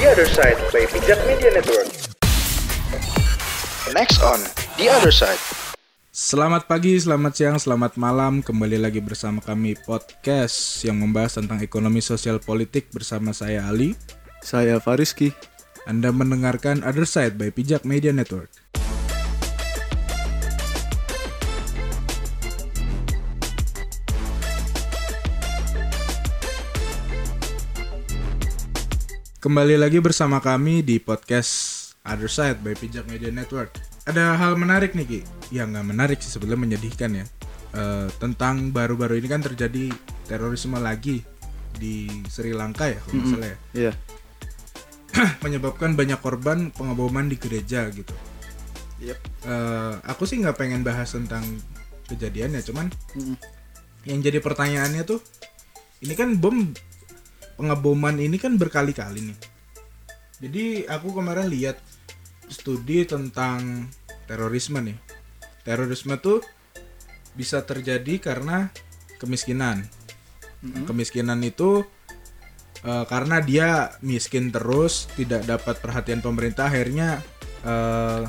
The Other Side by Pijak Media Network. Next on The Other Side. Selamat pagi, selamat siang, selamat malam. Kembali lagi bersama kami podcast yang membahas tentang ekonomi sosial politik bersama saya Ali. Saya Fariski. Anda mendengarkan Other Side by Pijak Media Network. Kembali lagi bersama kami di podcast Other Side by Pijak Media Network. Ada hal menarik nih Ki, ya nggak menarik sih sebenarnya menyedihkan ya. Eh, tentang baru-baru ini kan terjadi terorisme lagi di Sri Lanka ya, kalau nggak salah ya. Iya. Menyebabkan banyak korban pengeboman di gereja gitu. Yep. Eh, aku sih nggak pengen bahas tentang kejadiannya, cuman yang jadi pertanyaannya tuh, ini kan bom pengeboman ini kan berkali-kali nih. Jadi aku kemarin lihat studi tentang terorisme nih. Terorisme tuh bisa terjadi karena kemiskinan. Kemiskinan itu eh, karena dia miskin terus, tidak dapat perhatian pemerintah, akhirnya eh,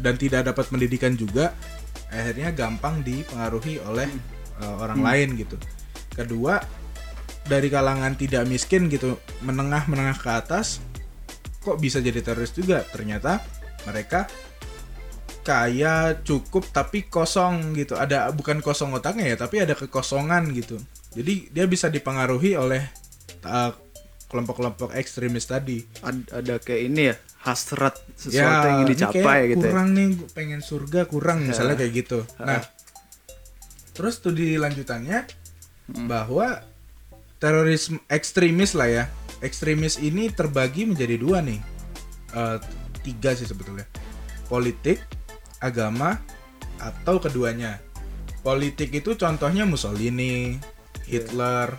dan tidak dapat pendidikan juga, akhirnya gampang dipengaruhi oleh eh, orang lain gitu. Kedua dari kalangan tidak miskin gitu menengah menengah ke atas kok bisa jadi teroris juga ternyata mereka kaya cukup tapi kosong gitu ada bukan kosong otaknya ya tapi ada kekosongan gitu jadi dia bisa dipengaruhi oleh uh, kelompok-kelompok ekstremis tadi Ad- ada kayak ini ya hasrat sesuatu Ya, yang ingin dicapai gitu. ya. kurang nih gua pengen surga kurang misalnya kayak gitu nah terus studi lanjutannya Hmm. bahwa terorisme ekstremis lah ya. Ekstremis ini terbagi menjadi dua nih. Eh, tiga sih sebetulnya. Politik agama atau keduanya. Politik itu contohnya Mussolini Hitler.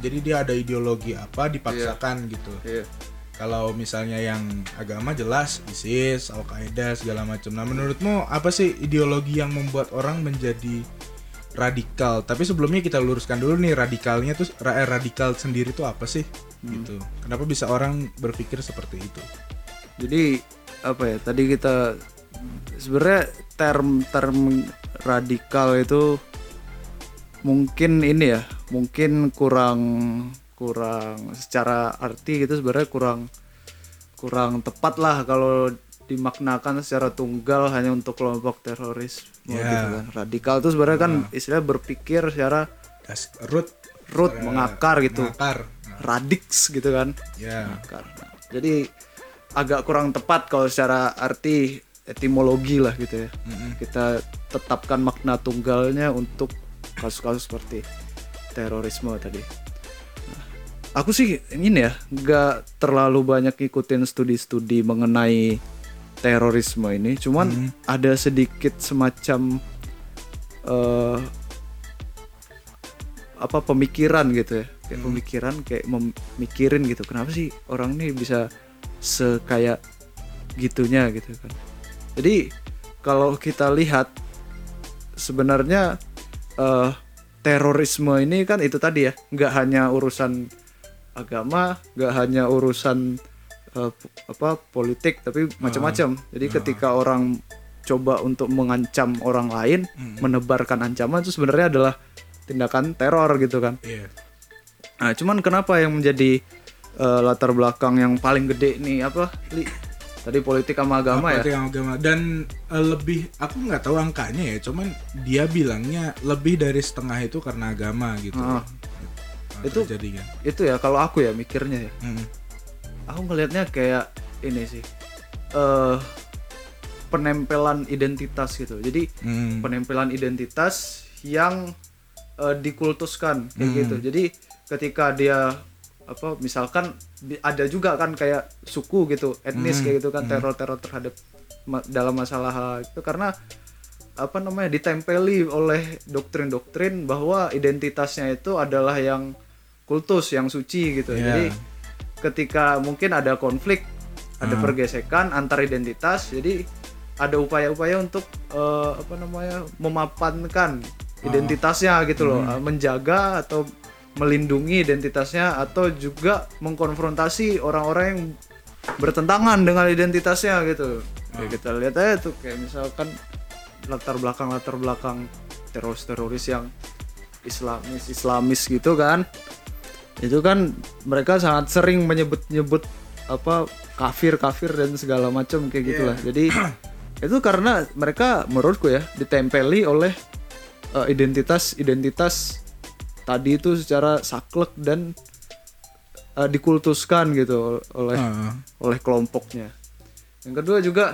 Jadi dia ada ideologi apa dipaksakan gitu. Iya. kalau misalnya yang agama jelas ISIS, Al Qaeda segala macam. Nah, menurutmu apa sih ideologi yang membuat orang menjadi radikal? Tapi sebelumnya kita luruskan dulu nih radikalnya tuh ra- eh, radikal sendiri tuh apa sih? Gitu. Kenapa bisa orang berpikir seperti itu? Jadi apa ya? Tadi kita sebenarnya term-term radikal itu mungkin ini ya, mungkin kurang kurang secara arti gitu sebenarnya kurang kurang tepat lah kalau dimaknakan secara tunggal hanya untuk kelompok teroris Ya. gitu kan. Radikal itu sebenarnya kan istilah berpikir secara Das root root mengakar gitu. Mengakar. Radix gitu kan. Ya. Mengakar. Nah, jadi agak kurang tepat kalau secara arti etimologi lah gitu ya. Kita tetapkan makna tunggalnya untuk kasus-kasus seperti terorisme tadi. Nah, aku sih ini ya nggak terlalu banyak ikutin studi-studi mengenai terorisme ini, cuman ada sedikit semacam eh apa pemikiran gitu ya. Kayak pemikiran kayak memikirin gitu. Kenapa sih orang ini bisa sekaya gitunya gitu kan? Jadi kalau kita lihat sebenarnya eh terorisme ini kan itu tadi ya. Nggak hanya urusan agama nggak hanya urusan p- apa politik tapi macam-macam jadi ketika orang coba untuk mengancam orang lain menebarkan ancaman itu sebenarnya adalah tindakan teror gitu kan Iya. Nah, cuman kenapa yang menjadi eh, latar belakang yang paling gede nih apa? Li? Tadi politik sama agama ya. Politik sama agama dan eh, lebih aku nggak tahu angkanya ya cuman dia bilangnya lebih dari setengah itu karena agama gitu. Nah, Itu- terjadi kan Itu ya kalau aku ya mikirnya ya. Mm. Aku ngelihatnya kayak ini sih. eh penempelan identitas gitu. Jadi Mm. penempelan identitas yang eh, dikultuskan kayak gitu. Jadi ketika dia apa misalkan ada juga kan kayak suku gitu, etnis kayak gitu kan teror-teror terhadap ma- dalam masalah itu karena apa namanya ditempeli oleh doktrin-doktrin bahwa identitasnya itu adalah yang kultus, yang suci gitu. Iya. Jadi ketika mungkin ada konflik, ada pergesekan antar identitas, jadi ada upaya-upaya untuk eh, apa namanya memapankan identitasnya gitu loh, eh, menjaga atau melindungi identitasnya atau juga mengkonfrontasi orang-orang yang bertentangan dengan identitasnya gitu. Kayak kita lihat aja tuh kayak misalkan latar belakang latar belakang teroris teroris yang islamis islamis gitu kan itu kan mereka sangat sering menyebut nyebut apa kafir kafir dan segala macam kayak gitulah jadi itu karena mereka menurutku ya ditempeli oleh eh, identitas identitas tadi itu secara saklek dan eh, dikultuskan gitu oleh Ah. oleh kelompoknya. Yang kedua juga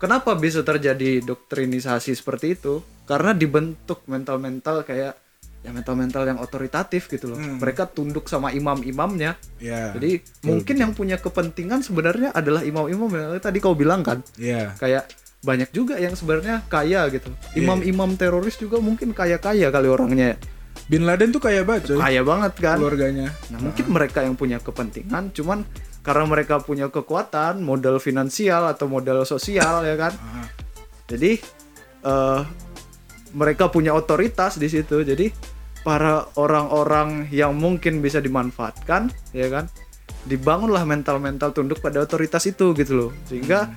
kenapa bisa terjadi doktrinisasi seperti itu? Karena dibentuk mental-mental kayak ya mental-mental yang otoritatif gitu loh. Mereka tunduk sama imam-imamnya. Ya. Jadi mungkin yang punya kepentingan sebenarnya adalah imam-imam yang tadi kau bilang kan. ya. Kayak banyak juga yang sebenarnya kaya gitu. Imam-imam teroris juga mungkin kaya-kaya kali orangnya. Bin Laden tuh kayak banget coy, Kaya banget kan. keluarganya. Nah, mungkin mereka yang punya kepentingan, cuman karena mereka punya kekuatan, modal finansial atau modal sosial ya kan. Jadi eh mereka punya otoritas di situ. Jadi para orang-orang yang mungkin bisa dimanfaatkan, ya kan, dibangunlah mental-mental tunduk pada otoritas itu gitu loh. Sehingga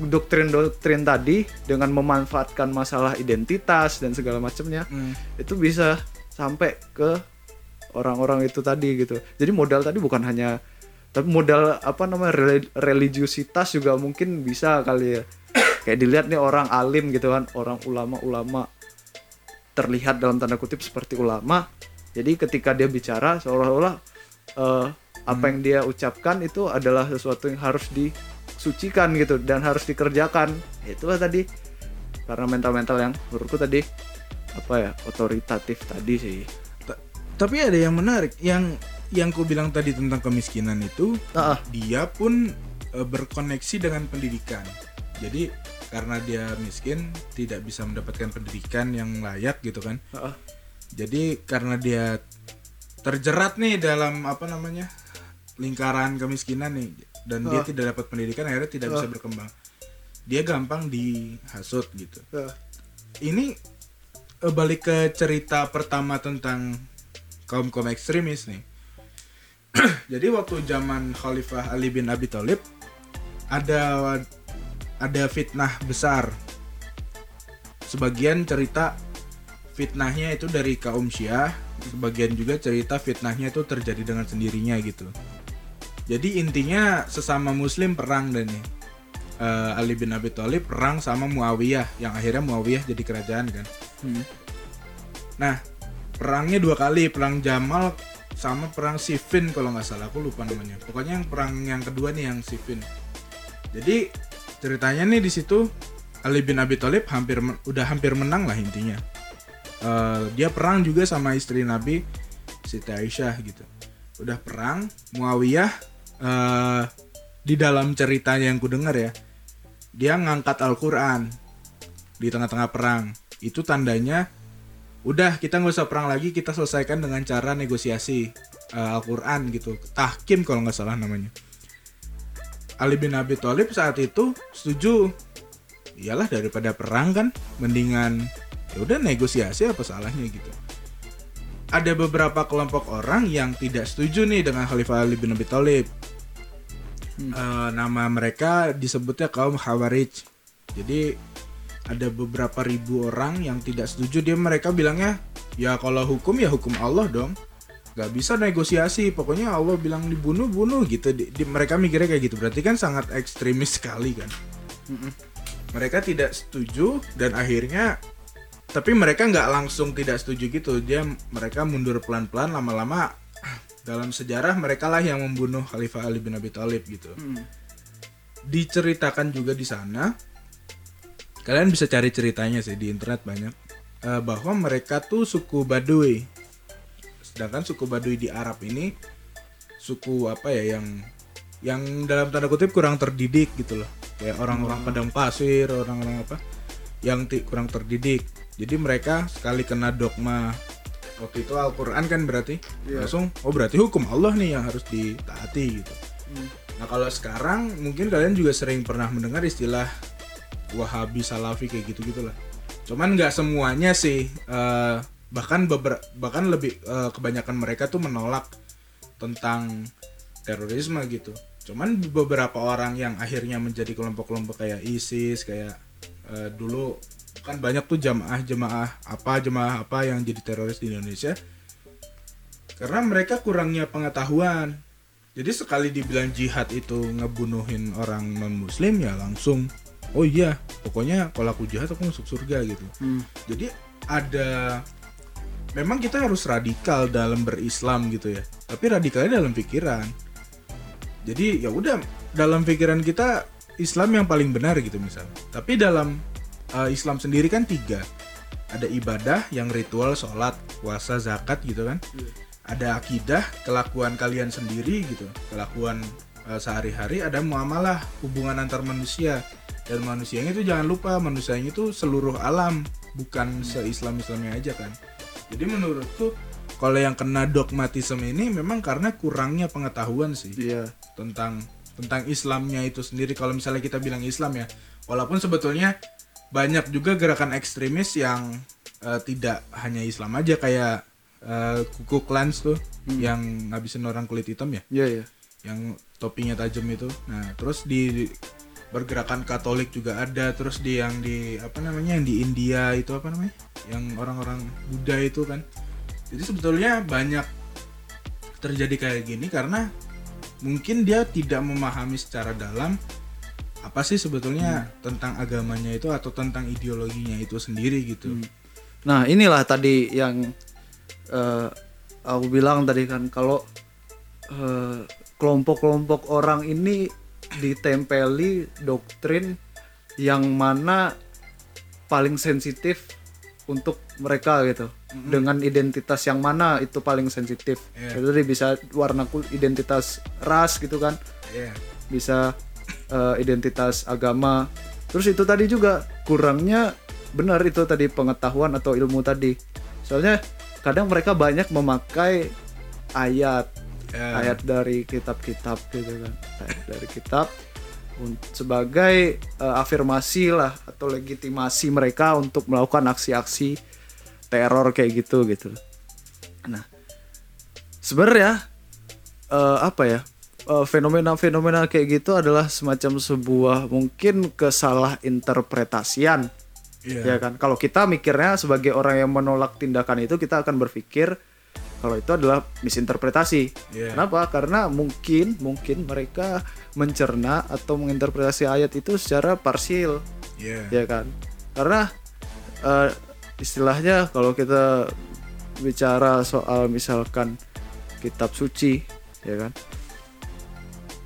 doktrin-doktrin tadi dengan memanfaatkan masalah identitas dan segala macamnya Hmm. itu bisa sampai ke orang-orang itu tadi gitu. Jadi modal tadi bukan hanya tapi modal apa namanya reli- religiusitas juga mungkin bisa kali ya. Kayak dilihat nih orang alim gitu kan, orang ulama-ulama terlihat dalam tanda kutip seperti ulama. Jadi ketika dia bicara seolah-olah eh, apa yang dia ucapkan itu adalah sesuatu yang harus disucikan gitu dan harus dikerjakan. Itulah tadi karena mental-mental yang menurutku tadi apa ya otoritatif tadi sih. Ta- Tapi ada yang menarik, yang yang ku bilang tadi tentang kemiskinan itu, Ah, ah. dia pun eh, berkoneksi dengan pendidikan. Jadi karena dia miskin, tidak bisa mendapatkan pendidikan yang layak gitu kan. Ah, ah. Jadi karena dia terjerat nih dalam apa namanya lingkaran kemiskinan nih, dan dia Ah. tidak dapat pendidikan, akhirnya tidak bisa berkembang. Dia gampang dihasut gitu. Ah. ini eh, balik ke cerita pertama tentang kaum kaum ekstremis nih. Jadi waktu zaman Khalifah Ali bin Abi Thalib ada ada fitnah besar. Sebagian cerita fitnahnya itu dari kaum Syiah, sebagian juga cerita fitnahnya itu terjadi dengan sendirinya gitu. Jadi intinya sesama muslim perang dan nih. Eh, Ali bin Abi Thalib perang sama Muawiyah yang akhirnya Muawiyah jadi kerajaan kan. Hmm. Nah, perangnya dua kali, perang Jamal sama perang Siffin kalau nggak salah, aku lupa namanya. Pokoknya yang perang yang kedua nih yang Siffin. Jadi ceritanya nih di situ Ali bin Abi Thalib hampir udah hampir menang lah intinya. Eh, dia perang juga sama istri Nabi Siti Aisyah gitu. Udah perang, Muawiyah eh, di dalam ceritanya yang ku dengar ya, dia ngangkat Al-Qur'an di tengah-tengah perang. Itu tandanya udah kita nggak usah perang lagi kita selesaikan dengan cara negosiasi eh, Al-Quran gitu tahkim kalau nggak salah namanya Ali bin Abi Thalib saat itu setuju. Iyalah daripada perang kan mendingan ya udah negosiasi apa salahnya gitu. Ada beberapa kelompok orang yang tidak setuju nih dengan Khalifah Ali bin Abi Thalib. Eh, nama mereka disebutnya kaum Khawarij. Jadi ada beberapa ribu orang yang tidak setuju. Dia mereka bilangnya ya kalau hukum ya hukum Allah dong nggak bisa negosiasi pokoknya Allah bilang dibunuh bunuh gitu. Di- di- mereka mikirnya kayak gitu. Berarti kan sangat ekstremis sekali kan. Mereka tidak setuju dan akhirnya tapi mereka nggak langsung tidak setuju gitu. Dia mereka mundur pelan-pelan lama-lama dalam sejarah mereka lah yang membunuh Khalifah Ali bin Abi Thalib gitu. Diceritakan juga di sana. Kalian bisa cari ceritanya sih di internet banyak. Eh, bahwa mereka tuh suku Baduy sedangkan suku Baduy di Arab ini suku apa ya yang yang dalam tanda kutip kurang terdidik gitu loh. Kayak orang-orang padang pasir orang-orang apa yang kurang terdidik. Jadi mereka sekali kena dogma waktu itu Al-Quran kan berarti langsung oh berarti hukum Allah nih yang harus ditaati gitu. Nah kalau sekarang mungkin kalian juga sering pernah mendengar istilah Wahabi Salafi kayak gitu gitulah cuman nggak semuanya sih eh, bahkan beber bahkan lebih eh, kebanyakan mereka tuh menolak tentang terorisme gitu. Cuman beberapa orang yang akhirnya menjadi kelompok-kelompok kayak ISIS kayak eh, dulu kan banyak tuh jamaah jemaah apa jemaah apa yang jadi teroris di Indonesia. Karena mereka kurangnya pengetahuan. Jadi sekali dibilang jihad itu ngebunuhin orang non muslim ya langsung oh iya pokoknya kalau aku jihad aku masuk surga gitu. Hmm. jadi ada memang kita harus radikal dalam berislam gitu ya. Tapi radikalnya dalam pikiran. Jadi ya udah dalam pikiran kita Islam yang paling benar gitu misalnya tapi dalam uh, Islam sendiri kan tiga. Ada ibadah yang ritual sholat puasa zakat gitu kan. Ada akidah kelakuan kalian sendiri gitu. Kelakuan uh, sehari-hari ada muamalah hubungan antar manusia. Dan manusianya itu jangan lupa manusianya itu seluruh alam. Bukan se-Islam Islamnya aja kan jadi menurutku kalau yang kena dogmatisme ini memang karena kurangnya pengetahuan sih Iya. tentang tentang Islamnya itu sendiri. Kalau misalnya kita bilang Islam ya walaupun sebetulnya banyak juga gerakan ekstremis yang eh, tidak hanya Islam aja kayak eh, Ku Klans tuh yang ngabisin orang kulit hitam ya? Iya, iya. yang topinya tajam itu. Nah terus di bergerakan Katolik juga ada terus di yang di apa namanya yang di India itu apa namanya yang orang-orang Buddha itu kan. Jadi sebetulnya banyak terjadi kayak gini karena mungkin dia tidak memahami secara dalam apa sih sebetulnya tentang agamanya itu atau tentang ideologinya itu sendiri gitu. Nah, inilah tadi yang eh, aku bilang tadi kan kalau eh, kelompok-kelompok orang ini ditempeli doktrin yang mana paling sensitif untuk mereka gitu. Dengan identitas yang mana itu paling sensitif. Iya. Jadi bisa warna kulit identitas ras gitu kan. Iya. bisa eh, identitas agama. Terus itu tadi juga kurangnya benar itu tadi pengetahuan atau ilmu tadi. Soalnya kadang mereka banyak memakai ayat Ya. ayat dari kitab-kitab gitu kan. Ayat dari kitab sebagai eh, afirmasi lah atau legitimasi mereka untuk melakukan aksi-aksi teror kayak gitu gitu. Nah, sebenarnya eh, apa ya eh, fenomena-fenomena kayak gitu adalah semacam sebuah mungkin kesalah interpretasian Iya. ya kan kalau kita mikirnya sebagai orang yang menolak tindakan itu kita akan berpikir kalau itu adalah misinterpretasi. Iya. kenapa? Karena mungkin mungkin mereka mencerna atau menginterpretasi ayat itu secara parsial. Iya. ya kan? Karena eh, istilahnya kalau kita bicara soal misalkan kitab suci ya kan?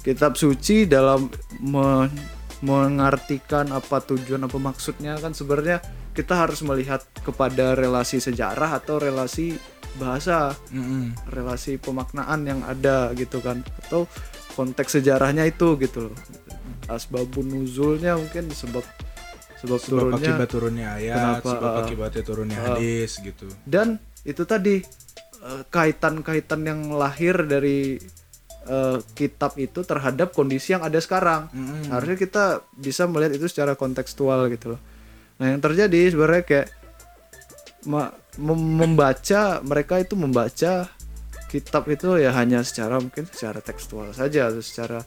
Kitab suci dalam men- mengartikan apa tujuan apa maksudnya kan sebenarnya kita harus melihat kepada relasi sejarah atau relasi bahasa Mm-mm. relasi pemaknaan yang ada gitu kan atau konteks sejarahnya itu gitu loh asbabun nuzulnya mungkin sebab sebab, sebab turunnya akibat turunnya ayat, Kenapa, sebab uh, akibatnya turunnya uh, hadis gitu. dan itu tadi eh, kaitan-kaitan yang lahir dari eh, kitab itu terhadap kondisi yang ada sekarang Mm-mm. harusnya kita bisa melihat itu secara kontekstual gitu loh nah yang terjadi sebenarnya kayak ma- membaca mereka itu membaca kitab itu ya hanya secara mungkin secara tekstual saja atau secara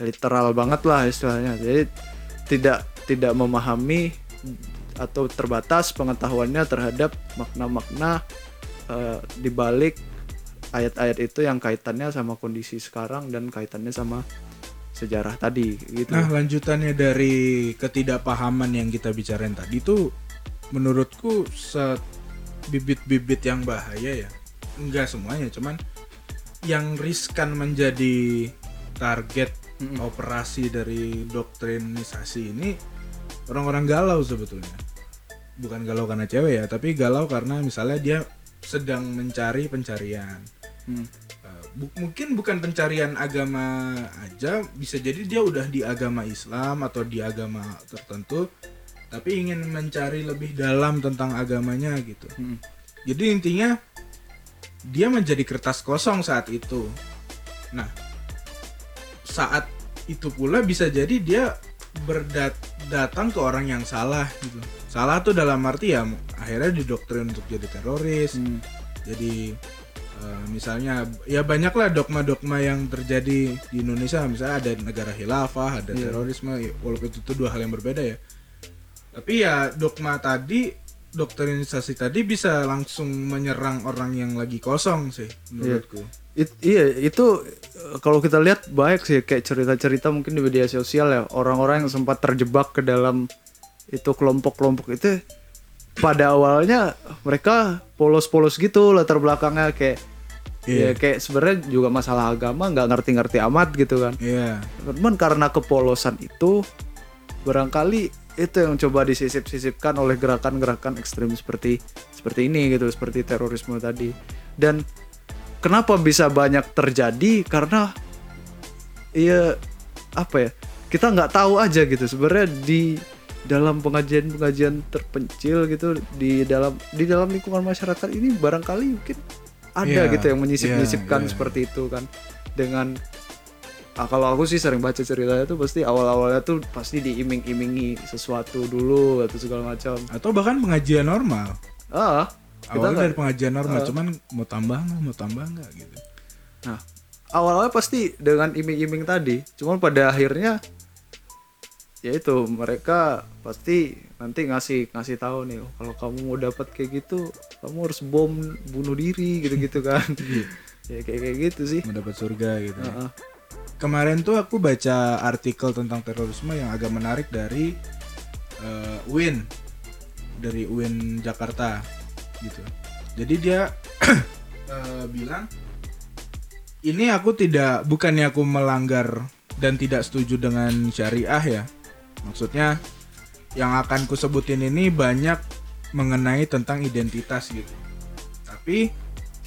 literal banget lah istilahnya jadi tidak tidak memahami atau terbatas pengetahuannya terhadap makna-makna eh, di balik ayat-ayat itu yang kaitannya sama kondisi sekarang dan kaitannya sama sejarah tadi gitu. Nah, lanjutannya dari ketidakpahaman yang kita bicarain tadi itu menurutku se bibit-bibit yang bahaya ya. Enggak semuanya, cuman yang riskan menjadi target operasi dari doktrinisasi ini orang-orang galau sebetulnya. Bukan galau karena cewek ya, tapi galau karena misalnya dia sedang mencari pencarian. Hmm. Uh, bu- mungkin bukan pencarian agama aja bisa jadi dia udah di agama Islam atau di agama tertentu tapi ingin mencari lebih dalam tentang agamanya gitu Hmm. jadi intinya dia menjadi kertas kosong saat itu nah saat itu pula bisa jadi dia berdatang ke orang yang salah gitu salah tuh dalam arti ya akhirnya didoktrin untuk jadi teroris Hmm. jadi Eh, misalnya ya banyaklah dogma-dogma yang terjadi di Indonesia misalnya ada negara khilafah ada Iya. terorisme ya, walaupun itu, tuh dua hal yang berbeda ya tapi ya dogma tadi doktrinisasi tadi bisa langsung menyerang orang yang lagi kosong sih menurutku. It- iya itu eh, kalau kita lihat baik sih kayak cerita-cerita mungkin di media sosial ya orang-orang yang sempat terjebak ke dalam itu kelompok-kelompok itu pada awalnya mereka polos-polos gitu latar belakangnya kayak ya Iya. kayak sebenarnya juga masalah agama nggak ngerti-ngerti amat gitu kan. Iya. Cuman karena kepolosan itu barangkali itu yang coba disisip-sisipkan oleh gerakan-gerakan ekstrem seperti seperti ini gitu seperti terorisme tadi. Dan kenapa bisa banyak terjadi? Karena iya apa ya kita nggak tahu aja gitu. Sebenarnya di dalam pengajian-pengajian terpencil gitu di dalam di dalam lingkungan masyarakat ini barangkali mungkin ada Iya, gitu yang menyisip-menyisipkan iya, iya. seperti itu kan. Dengan ah, kalau aku sih sering baca ceritanya tuh pasti awal-awalnya tuh pasti diiming-imingi sesuatu dulu atau segala macam. Atau bahkan pengajian normal. Ah kita awalnya nggak- dari pengajian normal Ah. cuman mau tambah nggak mau tambah nggak gitu. Nah, awal-awalnya pasti dengan iming-iming tadi, cuman pada akhirnya ya itu mereka pasti nanti ngasih ngasih tahu nih oh, kalau kamu mau dapat kayak gitu kamu harus bom bunuh diri gitu-gitu kan. Ya kayak kayak gitu sih. Mau dapat surga gitu. Ya. Kemarin tuh aku baca artikel tentang terorisme yang agak menarik dari eh, UIN dari UIN Jakarta gitu. Jadi dia eh, bilang ini aku tidak bukannya aku melanggar dan tidak setuju dengan syariah ya. Maksudnya yang akan kusebutin ini banyak mengenai tentang identitas gitu. Tapi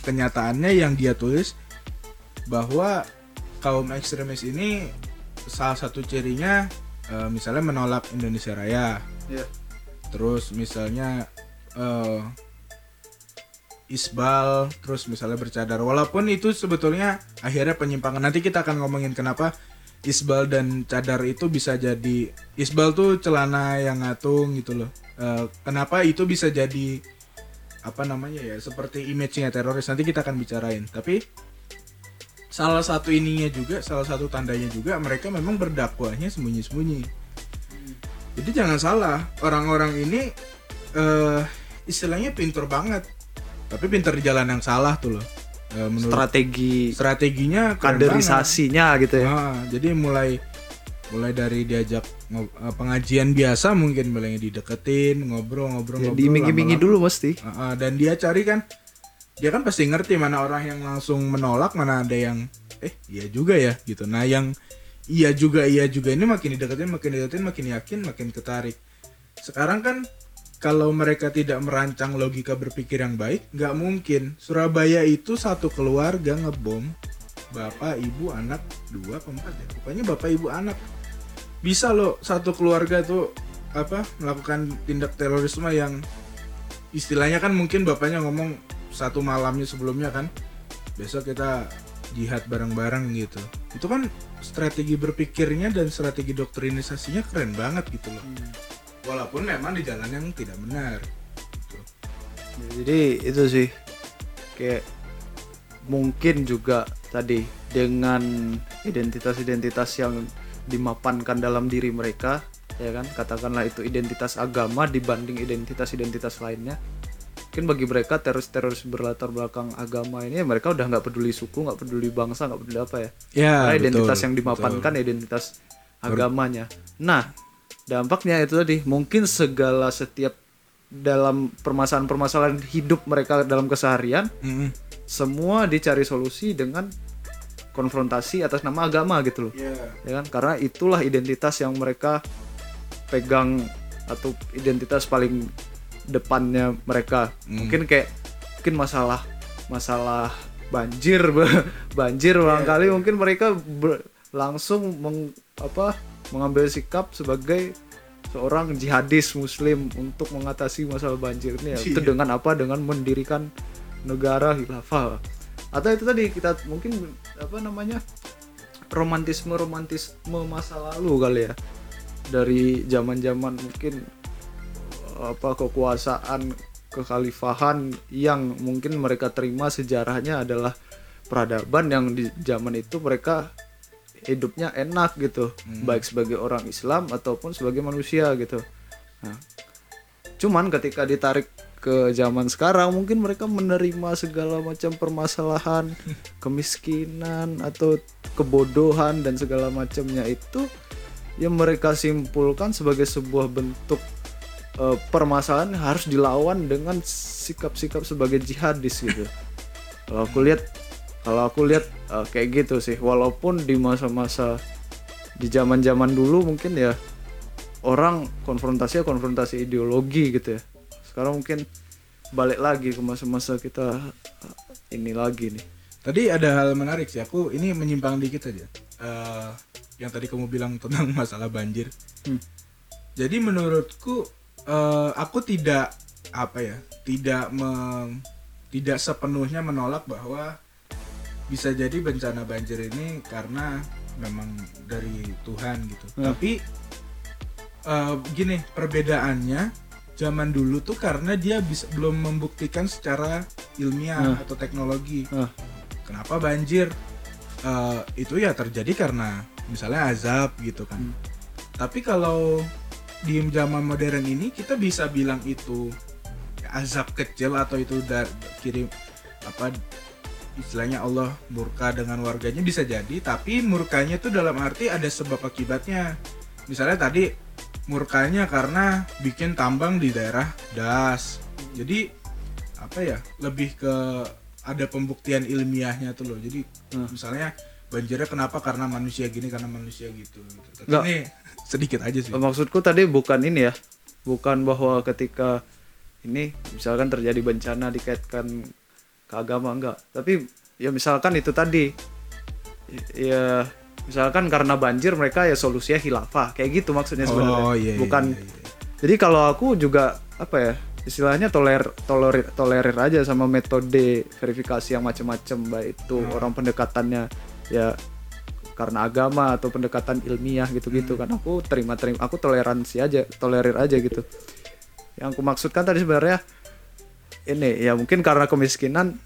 kenyataannya yang dia tulis bahwa kaum ekstremis ini salah satu cirinya eh, misalnya menolak Indonesia Raya. Iya. terus misalnya eh, isbal terus misalnya bercadar. Walaupun itu sebetulnya akhirnya penyimpangan. Nanti kita akan ngomongin kenapa isbal dan cadar itu bisa jadi isbal tuh celana yang ngatung gitu loh. Eh, kenapa itu bisa jadi apa namanya ya seperti image-nya teroris? Nanti kita akan bicarain. Tapi salah satu ininya juga salah satu tandanya juga mereka memang berdakwahnya sembunyi-sembunyi. Jadi jangan salah orang-orang ini eh istilahnya pinter banget. Tapi pinter di jalan yang salah tuh loh. Eh, menurut strategi strateginya kaderisasinya gitu banget. ya. Ah, jadi mulai mulai dari diajak eh, pengajian biasa mungkin mulai dideketin ngobrol-ngobrol ya, ngobrol, diiming-imingi dulu mesti. Ah, ah, dan dia cari kan dia kan pasti ngerti mana orang yang langsung menolak mana ada yang eh iya juga ya gitu. Nah yang iya juga iya juga ini makin dideketin makin dideketin makin yakin makin ketarik. Sekarang kan kalau mereka tidak merancang logika berpikir yang baik nggak mungkin. Surabaya itu satu keluarga ngebom bapak ibu anak dua empat ya. Pokoknya bapak ibu anak. Bisa loh satu keluarga tuh apa melakukan tindak terorisme yang istilahnya kan mungkin bapaknya ngomong satu malamnya sebelumnya kan besok kita jihad bareng-bareng gitu. Itu kan strategi berpikirnya dan strategi doktrinisasinya keren banget gitu loh. Walaupun memang di jalan yang tidak benar. Gitu. Ya, jadi itu sih kayak mungkin juga tadi dengan identitas-identitas yang dimapankan dalam diri mereka ya kan? Katakanlah itu identitas agama dibanding identitas-identitas lainnya mungkin bagi mereka teroris-teroris berlatar belakang agama ini ya mereka udah nggak peduli suku nggak peduli bangsa nggak peduli apa ya ya karena identitas betul, yang dimapankan betul. identitas agamanya. Nah, dampaknya itu tadi mungkin segala setiap dalam permasalahan-permasalahan hidup mereka dalam keseharian Mm-mm. semua dicari solusi dengan konfrontasi atas nama agama gitu loh. Iya. Ya kan? Karena itulah identitas yang mereka pegang atau identitas paling depannya mereka. Hmm. Mungkin kayak mungkin masalah masalah banjir banjir Iya. barangkali mungkin mereka ber- langsung meng, apa mengambil sikap sebagai seorang jihadis muslim untuk mengatasi masalah banjir ini ya. Itu Iya. dengan apa? Dengan mendirikan negara khilafah. Atau itu tadi kita mungkin apa namanya? romantisme romantisme masa lalu kali ya. Dari zaman-zaman mungkin apa kekuasaan kekhalifahan yang mungkin mereka terima sejarahnya adalah peradaban yang di zaman itu mereka hidupnya enak gitu. Baik sebagai orang Islam ataupun sebagai manusia gitu. Nah, cuman ketika ditarik ke zaman sekarang mungkin mereka menerima segala macam permasalahan kemiskinan atau kebodohan dan segala macamnya itu yang mereka simpulkan sebagai sebuah bentuk eh, permasalahan harus dilawan dengan sikap-sikap sebagai jihadis gitu kalau aku lihat kalau aku lihat eh, kayak gitu sih walaupun di masa-masa di zaman-zaman dulu mungkin ya orang konfrontasi konfrontasi ideologi gitu ya sekarang mungkin balik lagi ke masa-masa kita eh, ini lagi nih Tadi ada hal menarik sih. Aku ini menyimpang dikit aja. Eh, yang tadi kamu bilang tentang masalah banjir. Hmm. Jadi menurutku eh, aku tidak apa ya, tidak mem- tidak sepenuhnya menolak bahwa bisa jadi bencana banjir ini karena memang dari Tuhan gitu. Hmm. Tapi eh, gini perbedaannya zaman dulu tuh karena dia bisa belum membuktikan secara ilmiah Hmm. atau teknologi. Ah. Kenapa banjir? Eh, itu ya terjadi karena misalnya azab gitu kan. Hmm. Tapi kalau di zaman modern ini kita bisa bilang itu azab kecil atau itu dari kirim apa istilahnya Allah murka dengan warganya bisa jadi tapi murkanya itu dalam arti ada sebab akibatnya. Misalnya tadi murkanya karena bikin tambang di daerah das. Jadi apa ya lebih ke ada pembuktian ilmiahnya tuh loh. Jadi Hmm. misalnya banjirnya kenapa karena manusia gini karena manusia gitu, gitu. Tapi Nggak. ini sedikit aja sih maksudku tadi bukan ini ya bukan bahwa ketika ini misalkan terjadi bencana dikaitkan ke agama enggak tapi ya misalkan itu tadi ya misalkan karena banjir mereka ya solusinya khilafah kayak gitu maksudnya sebenarnya oh iya, iya, bukan iya, iya. jadi kalau aku juga apa ya istilahnya toler tolerir tolerir aja sama metode verifikasi yang macam-macam baik itu Hmm. orang pendekatannya ya karena agama atau pendekatan ilmiah gitu-gitu Hmm. kan aku terima terima aku toleransi aja tolerir aja gitu. Yang aku maksudkan tadi sebenarnya ini ya mungkin karena kemiskinan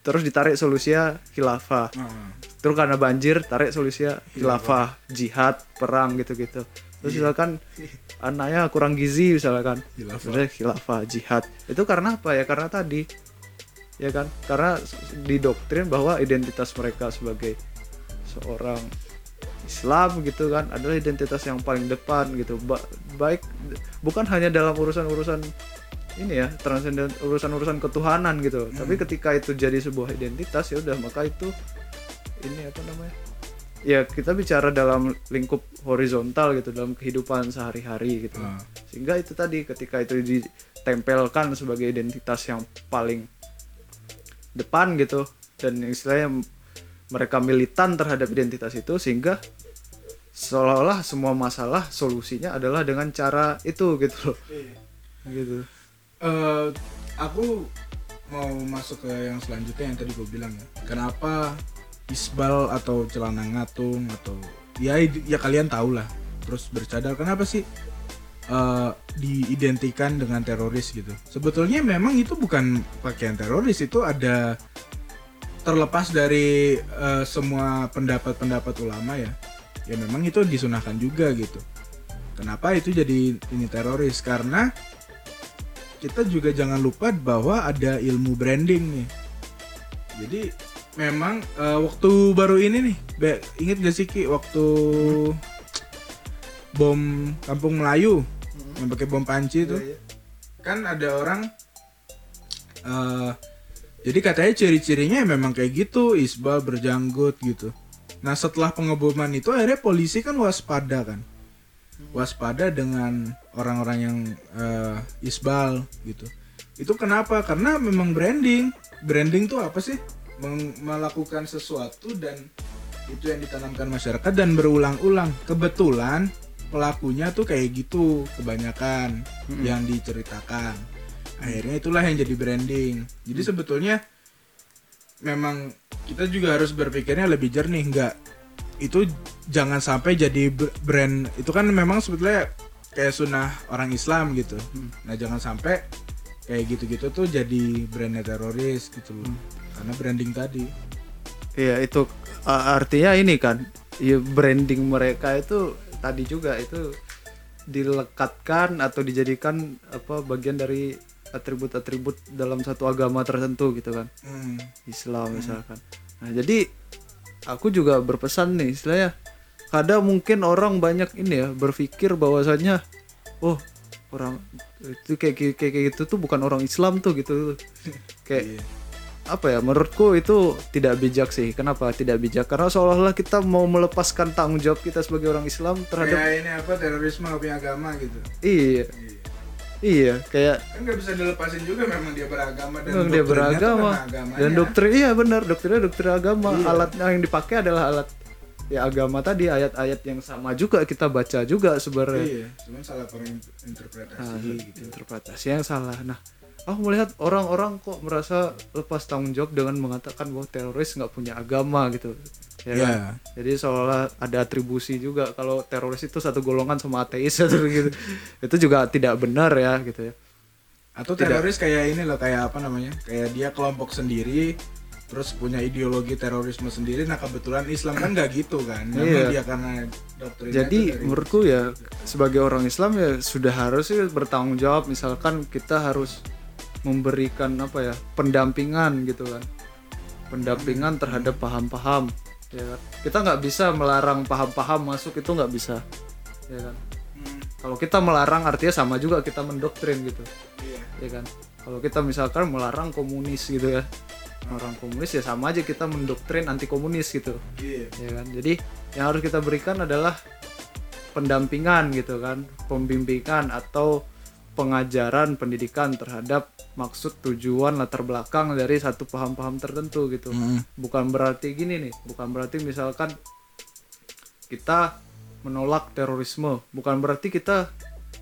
terus ditarik solusinya khilafah. Ah. terus karena banjir tarik solusinya khilafah jihad perang gitu-gitu. Terus misalkan anaknya kurang gizi misalkan. Khilafah. khilafah jihad. Itu karena apa ya? Karena tadi ya kan? Karena didoktrin bahwa identitas mereka sebagai seorang Islam gitu kan adalah identitas yang paling depan gitu. Ba- baik bukan hanya dalam urusan-urusan ini ya transenden urusan-urusan ketuhanan gitu. Tapi ketika itu jadi sebuah identitas ya udah maka itu ini apa namanya? Ya kita bicara dalam lingkup horizontal gitu dalam kehidupan sehari-hari gitu. Ah. sehingga itu tadi ketika itu ditempelkan sebagai identitas yang paling depan gitu dan istilahnya mereka militan terhadap identitas itu sehingga seolah-olah semua masalah solusinya adalah dengan cara itu gitu loh gitu Eh, aku mau masuk ke yang selanjutnya yang tadi gue bilang ya. Kenapa isbal atau celana ngatung atau ya ya kalian tahu lah. Terus bercadar kenapa sih eh, diidentikan dengan teroris gitu? Sebetulnya memang itu bukan pakaian teroris itu ada terlepas dari eh, semua pendapat-pendapat ulama ya. Ya memang itu disunahkan juga gitu. Kenapa itu jadi ini teroris? Karena kita juga jangan lupa bahwa ada ilmu branding nih. Jadi memang eh, waktu baru ini nih, Be, inget gak sih Ki waktu bom Kampung Melayu yang pakai bom panci itu, kan ada orang eh jadi katanya ciri-cirinya memang kayak gitu, isbal berjanggut gitu. Nah setelah pengeboman itu akhirnya polisi kan waspada kan, waspada dengan orang-orang yang eh, isbal gitu. Itu kenapa? Karena memang branding. Branding tuh apa sih? Meng- melakukan sesuatu dan itu yang ditanamkan masyarakat dan berulang-ulang. Kebetulan pelakunya tuh kayak gitu kebanyakan yang diceritakan. Akhirnya itulah yang jadi branding. Jadi sebetulnya memang kita juga harus berpikirnya lebih jernih nggak itu jangan sampai jadi br- brand itu kan memang sebetulnya kayak sunnah orang Islam gitu nah jangan sampai kayak gitu-gitu tuh jadi brandnya teroris gitu loh. Karena branding tadi. Iya itu artinya ini kan ya branding mereka itu tadi juga itu dilekatkan atau dijadikan apa bagian dari atribut-atribut dalam satu agama tertentu gitu kan Hmm. Islam misalkan. Nah jadi aku juga berpesan nih istilahnya kadang mungkin orang banyak ini ya berpikir bahwasanya oh orang itu kayak kayak kayak gitu tuh bukan orang Islam tuh gitu kayak Iya. apa ya menurutku itu tidak bijak sih kenapa tidak bijak karena seolah-olah kita mau melepaskan tanggung jawab kita sebagai orang Islam terhadap Kayak ini apa terorisme punya agama gitu. iya Iya. Iya kayak Kan nggak bisa dilepasin juga memang dia beragama dan memang dia tuh beragama dan doktrin iya benar doktrinnya doktrin agama Iya. alat yang dipakai adalah alat ya agama tadi ayat-ayat yang sama juga kita baca juga sebenarnya Iya, cuman salah interpretasi Nah, gitu. interpretasi yang salah. Nah, aku melihat orang-orang kok merasa lepas tanggung jawab dengan mengatakan bahwa teroris nggak punya agama gitu. Ya Iya. kan? Jadi seolah ada atribusi juga kalau teroris itu satu golongan sama ateis atau gitu. itu juga tidak benar ya gitu ya. Atau Tidak. teroris kayak ini loh, kayak apa namanya? Kayak dia kelompok sendiri terus punya ideologi terorisme sendiri nah kebetulan Islam kan nggak gitu kan memang Iya. dia karena doktrinnya Jadi menurutku ya sebagai orang Islam ya sudah harus sih bertanggung jawab misalkan kita harus memberikan apa ya pendampingan gitu kan. Pendampingan terhadap paham-paham ya kan. Kita nggak bisa melarang paham-paham masuk itu nggak bisa ya kan. Hmm, kalau kita melarang artinya sama juga kita mendoktrin gitu iya. ya kan. Kalau kita misalkan melarang komunis gitu ya orang komunis ya sama aja kita mendoktrin anti komunis gitu Iya. ya kan. Jadi yang harus kita berikan adalah pendampingan gitu kan pembimbingan atau pengajaran pendidikan terhadap maksud tujuan latar belakang dari satu paham-paham tertentu gitu Mm. bukan berarti gini nih bukan berarti misalkan kita menolak terorisme bukan berarti kita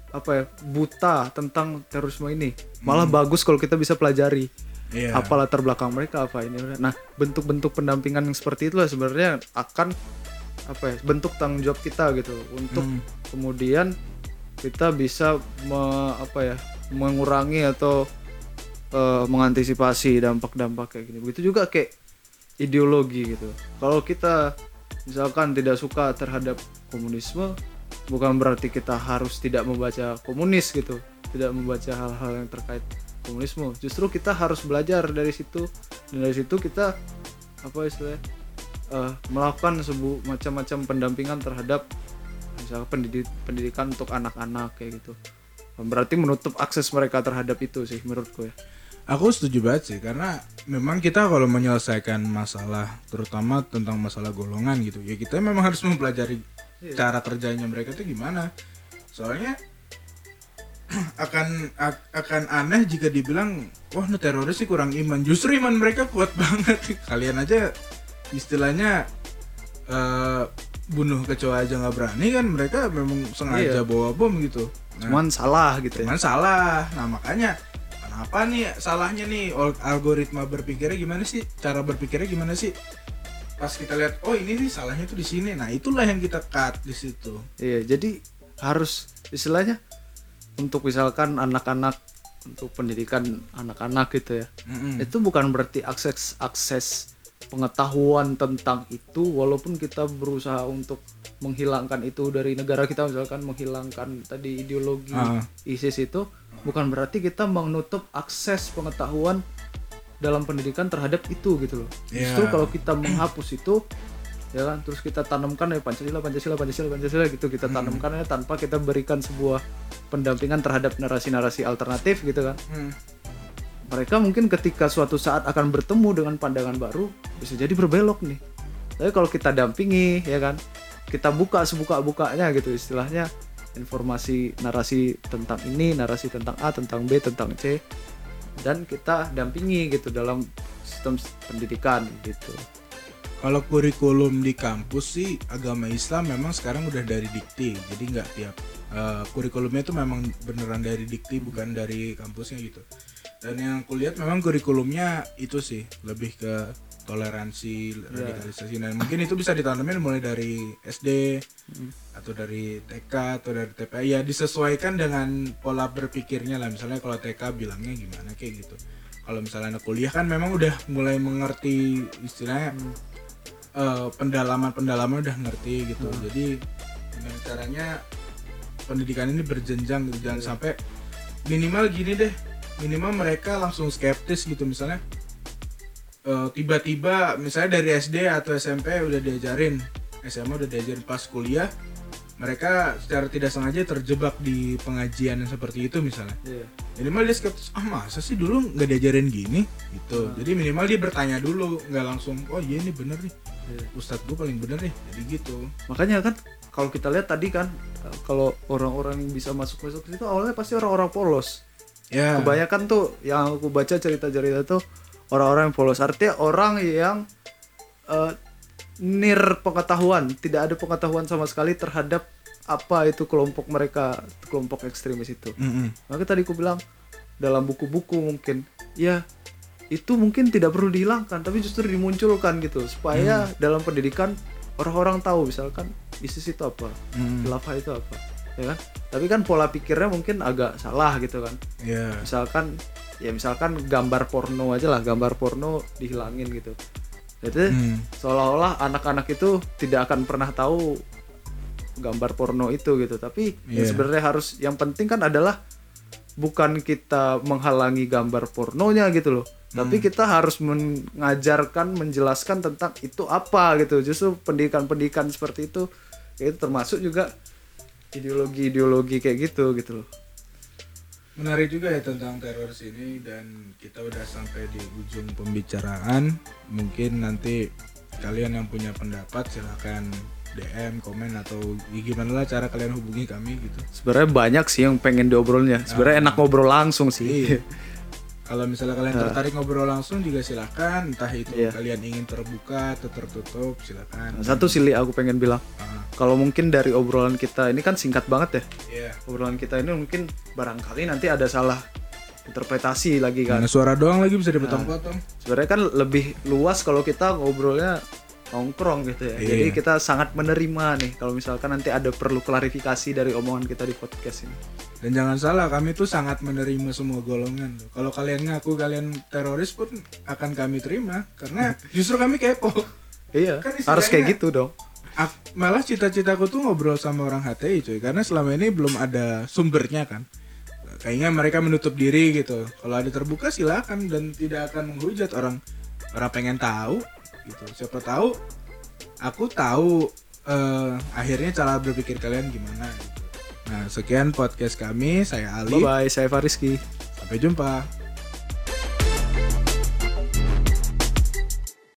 apa ya buta tentang terorisme ini malah bagus kalau kita bisa pelajari Iya. apa latar belakang mereka apa ini nah bentuk-bentuk pendampingan yang seperti itulah sebenarnya akan apa ya bentuk tanggung jawab kita gitu untuk Hmm. kemudian kita bisa me- apa ya mengurangi atau eh, mengantisipasi dampak-dampak kayak gini. Begitu juga kayak ideologi gitu. Kalau kita misalkan tidak suka terhadap komunisme bukan berarti kita harus tidak membaca komunis gitu tidak membaca hal-hal yang terkait komunisme. Justru kita harus belajar dari situ dan dari situ kita apa istilahnya eh, melakukan sebu macam-macam pendampingan terhadap misalnya pendidik pendidikan untuk anak-anak kayak gitu berarti menutup akses mereka terhadap itu sih menurutku ya Aku setuju banget sih karena memang kita kalau menyelesaikan masalah terutama tentang masalah golongan gitu ya kita memang harus mempelajari cara kerjanya mereka tuh gimana. Soalnya akan akan aneh jika dibilang wah nih teroris sih kurang iman. Justru iman mereka kuat banget. Kalian aja istilahnya eh, bunuh kecoa aja nggak berani kan mereka memang sengaja Iya. bawa bom gitu. Nah, cuman salah gitu ya cuman salah nah makanya kenapa nih salahnya nih algoritma berpikirnya gimana sih cara berpikirnya gimana sih pas kita lihat oh ini nih salahnya tuh di sini nah itulah yang kita cut di situ Iya, jadi harus istilahnya untuk misalkan anak-anak untuk pendidikan anak-anak gitu ya. Mm-mm. Itu bukan berarti akses akses pengetahuan tentang itu walaupun kita berusaha untuk menghilangkan itu dari negara kita misalkan menghilangkan tadi ideologi Ah. ISIS itu bukan berarti kita menutup akses pengetahuan dalam pendidikan terhadap itu gitu loh. Iya. Justru kalau kita menghapus itu ya kan terus kita tanamkan ya Pancasila Pancasila Pancasila Pancasila gitu kita tanamkan ya tanpa kita berikan sebuah pendampingan terhadap narasi-narasi alternatif gitu kan Hmm. Mereka mungkin ketika suatu saat akan bertemu dengan pandangan baru bisa jadi berbelok nih. Tapi kalau kita dampingi ya kan? Kita buka sebuka-bukanya gitu istilahnya. Informasi narasi tentang ini narasi tentang A tentang B tentang C. Dan kita dampingi gitu dalam sistem pendidikan gitu. Kalau kurikulum di kampus sih agama Islam memang sekarang udah dari dikti. Jadi nggak tiap eh, kurikulumnya itu memang beneran dari dikti bukan dari kampusnya gitu dan yang kulihat memang kurikulumnya itu sih lebih ke toleransi radikalisasi. Dan mungkin itu bisa ditanamin mulai dari SD atau dari TK atau dari TPA ya disesuaikan dengan pola berpikirnya lah. Misalnya kalau TK bilangnya gimana kayak gitu. Kalau misalnya anak kuliah kan memang udah mulai mengerti istilahnya eh, pendalaman-pendalaman udah ngerti gitu. Jadi dengan caranya pendidikan ini berjenjang gitu. Jangan sampai minimal gini deh minimal mereka langsung skeptis gitu. Misalnya eh, tiba-tiba misalnya dari SD atau SMP udah diajarin SMA udah diajarin pas kuliah mereka secara tidak sengaja terjebak di pengajian yang seperti itu misalnya. Iya. minimal dia skeptis ah masa sih dulu nggak diajarin gini? Gitu. Jadi minimal dia bertanya dulu nggak langsung oh iya ini bener nih. Iya. ustadz gue paling bener nih. Jadi gitu. Makanya kan kalau kita lihat tadi kan kalau orang-orang yang bisa masuk masuk ke situ awalnya pasti orang-orang polos ya. Kebanyakan tuh yang aku baca cerita-cerita tuh orang-orang yang polos artinya orang yang eh, nir pengetahuan. Tidak ada pengetahuan sama sekali terhadap apa itu kelompok mereka kelompok ekstremis itu. Mm-mm. maka tadi aku bilang dalam buku-buku mungkin ya itu mungkin tidak perlu dihilangkan tapi justru dimunculkan gitu. Supaya dalam pendidikan orang-orang tahu misalkan ISIS itu apa? Mm. khilafah itu apa ya kan? Tapi kan pola pikirnya mungkin agak salah gitu kan. Ya misalkan ya misalkan gambar porno aja lah gambar porno dihilangin gitu. Jadi Hmm. seolah-olah anak-anak itu tidak akan pernah tahu gambar porno itu gitu. Tapi yang Iya. sebenarnya harus yang penting kan adalah bukan kita menghalangi gambar pornonya gitu loh. Tapi kita harus mengajarkan menjelaskan tentang itu apa gitu. Justru pendidikan-pendidikan seperti itu itu termasuk juga ideologi-ideologi kayak gitu gitu loh. Menarik juga ya tentang teroris ini dan kita udah sampai di ujung pembicaraan. Mungkin nanti kalian yang punya pendapat silahkan DM komen atau ya gimana lah cara kalian hubungi kami gitu. Sebenarnya banyak sih yang pengen diobrolnya. Sebenarnya enak ngobrol langsung sih. Iya. Kalau misalnya kalian tertarik ngobrol langsung juga silahkan entah itu Iya. kalian ingin terbuka atau tertutup Nah, silahkan satu sih Li, aku pengen bilang. Ah, kalau mungkin dari obrolan kita ini kan singkat banget ya. Iya. Obrolan kita ini mungkin barangkali nanti ada salah interpretasi lagi kan. Karena suara doang lagi bisa dipotong-potong. sebenarnya kan lebih luas kalau kita ngobrolnya nongkrong gitu ya. Iya. jadi kita sangat menerima nih kalau misalkan nanti ada perlu klarifikasi dari omongan kita di podcast ini. Dan jangan salah kami tuh sangat menerima semua golongan. Kalau kalian ngaku kalian teroris pun akan kami terima karena justru kami kepo. Iya Kan harus kayak gitu dong. Malah cita-citaku tuh ngobrol sama orang HTI cuy. Karena selama ini belum ada sumbernya kan. Kayaknya mereka menutup diri gitu. Kalau ada terbuka silakan. Dan tidak akan menghujat orang. Orang pengen tahu gitu. Siapa tahu aku tahu eh, akhirnya cara berpikir kalian gimana gitu. Nah sekian podcast kami saya Ali bye bye saya Fariski sampai jumpa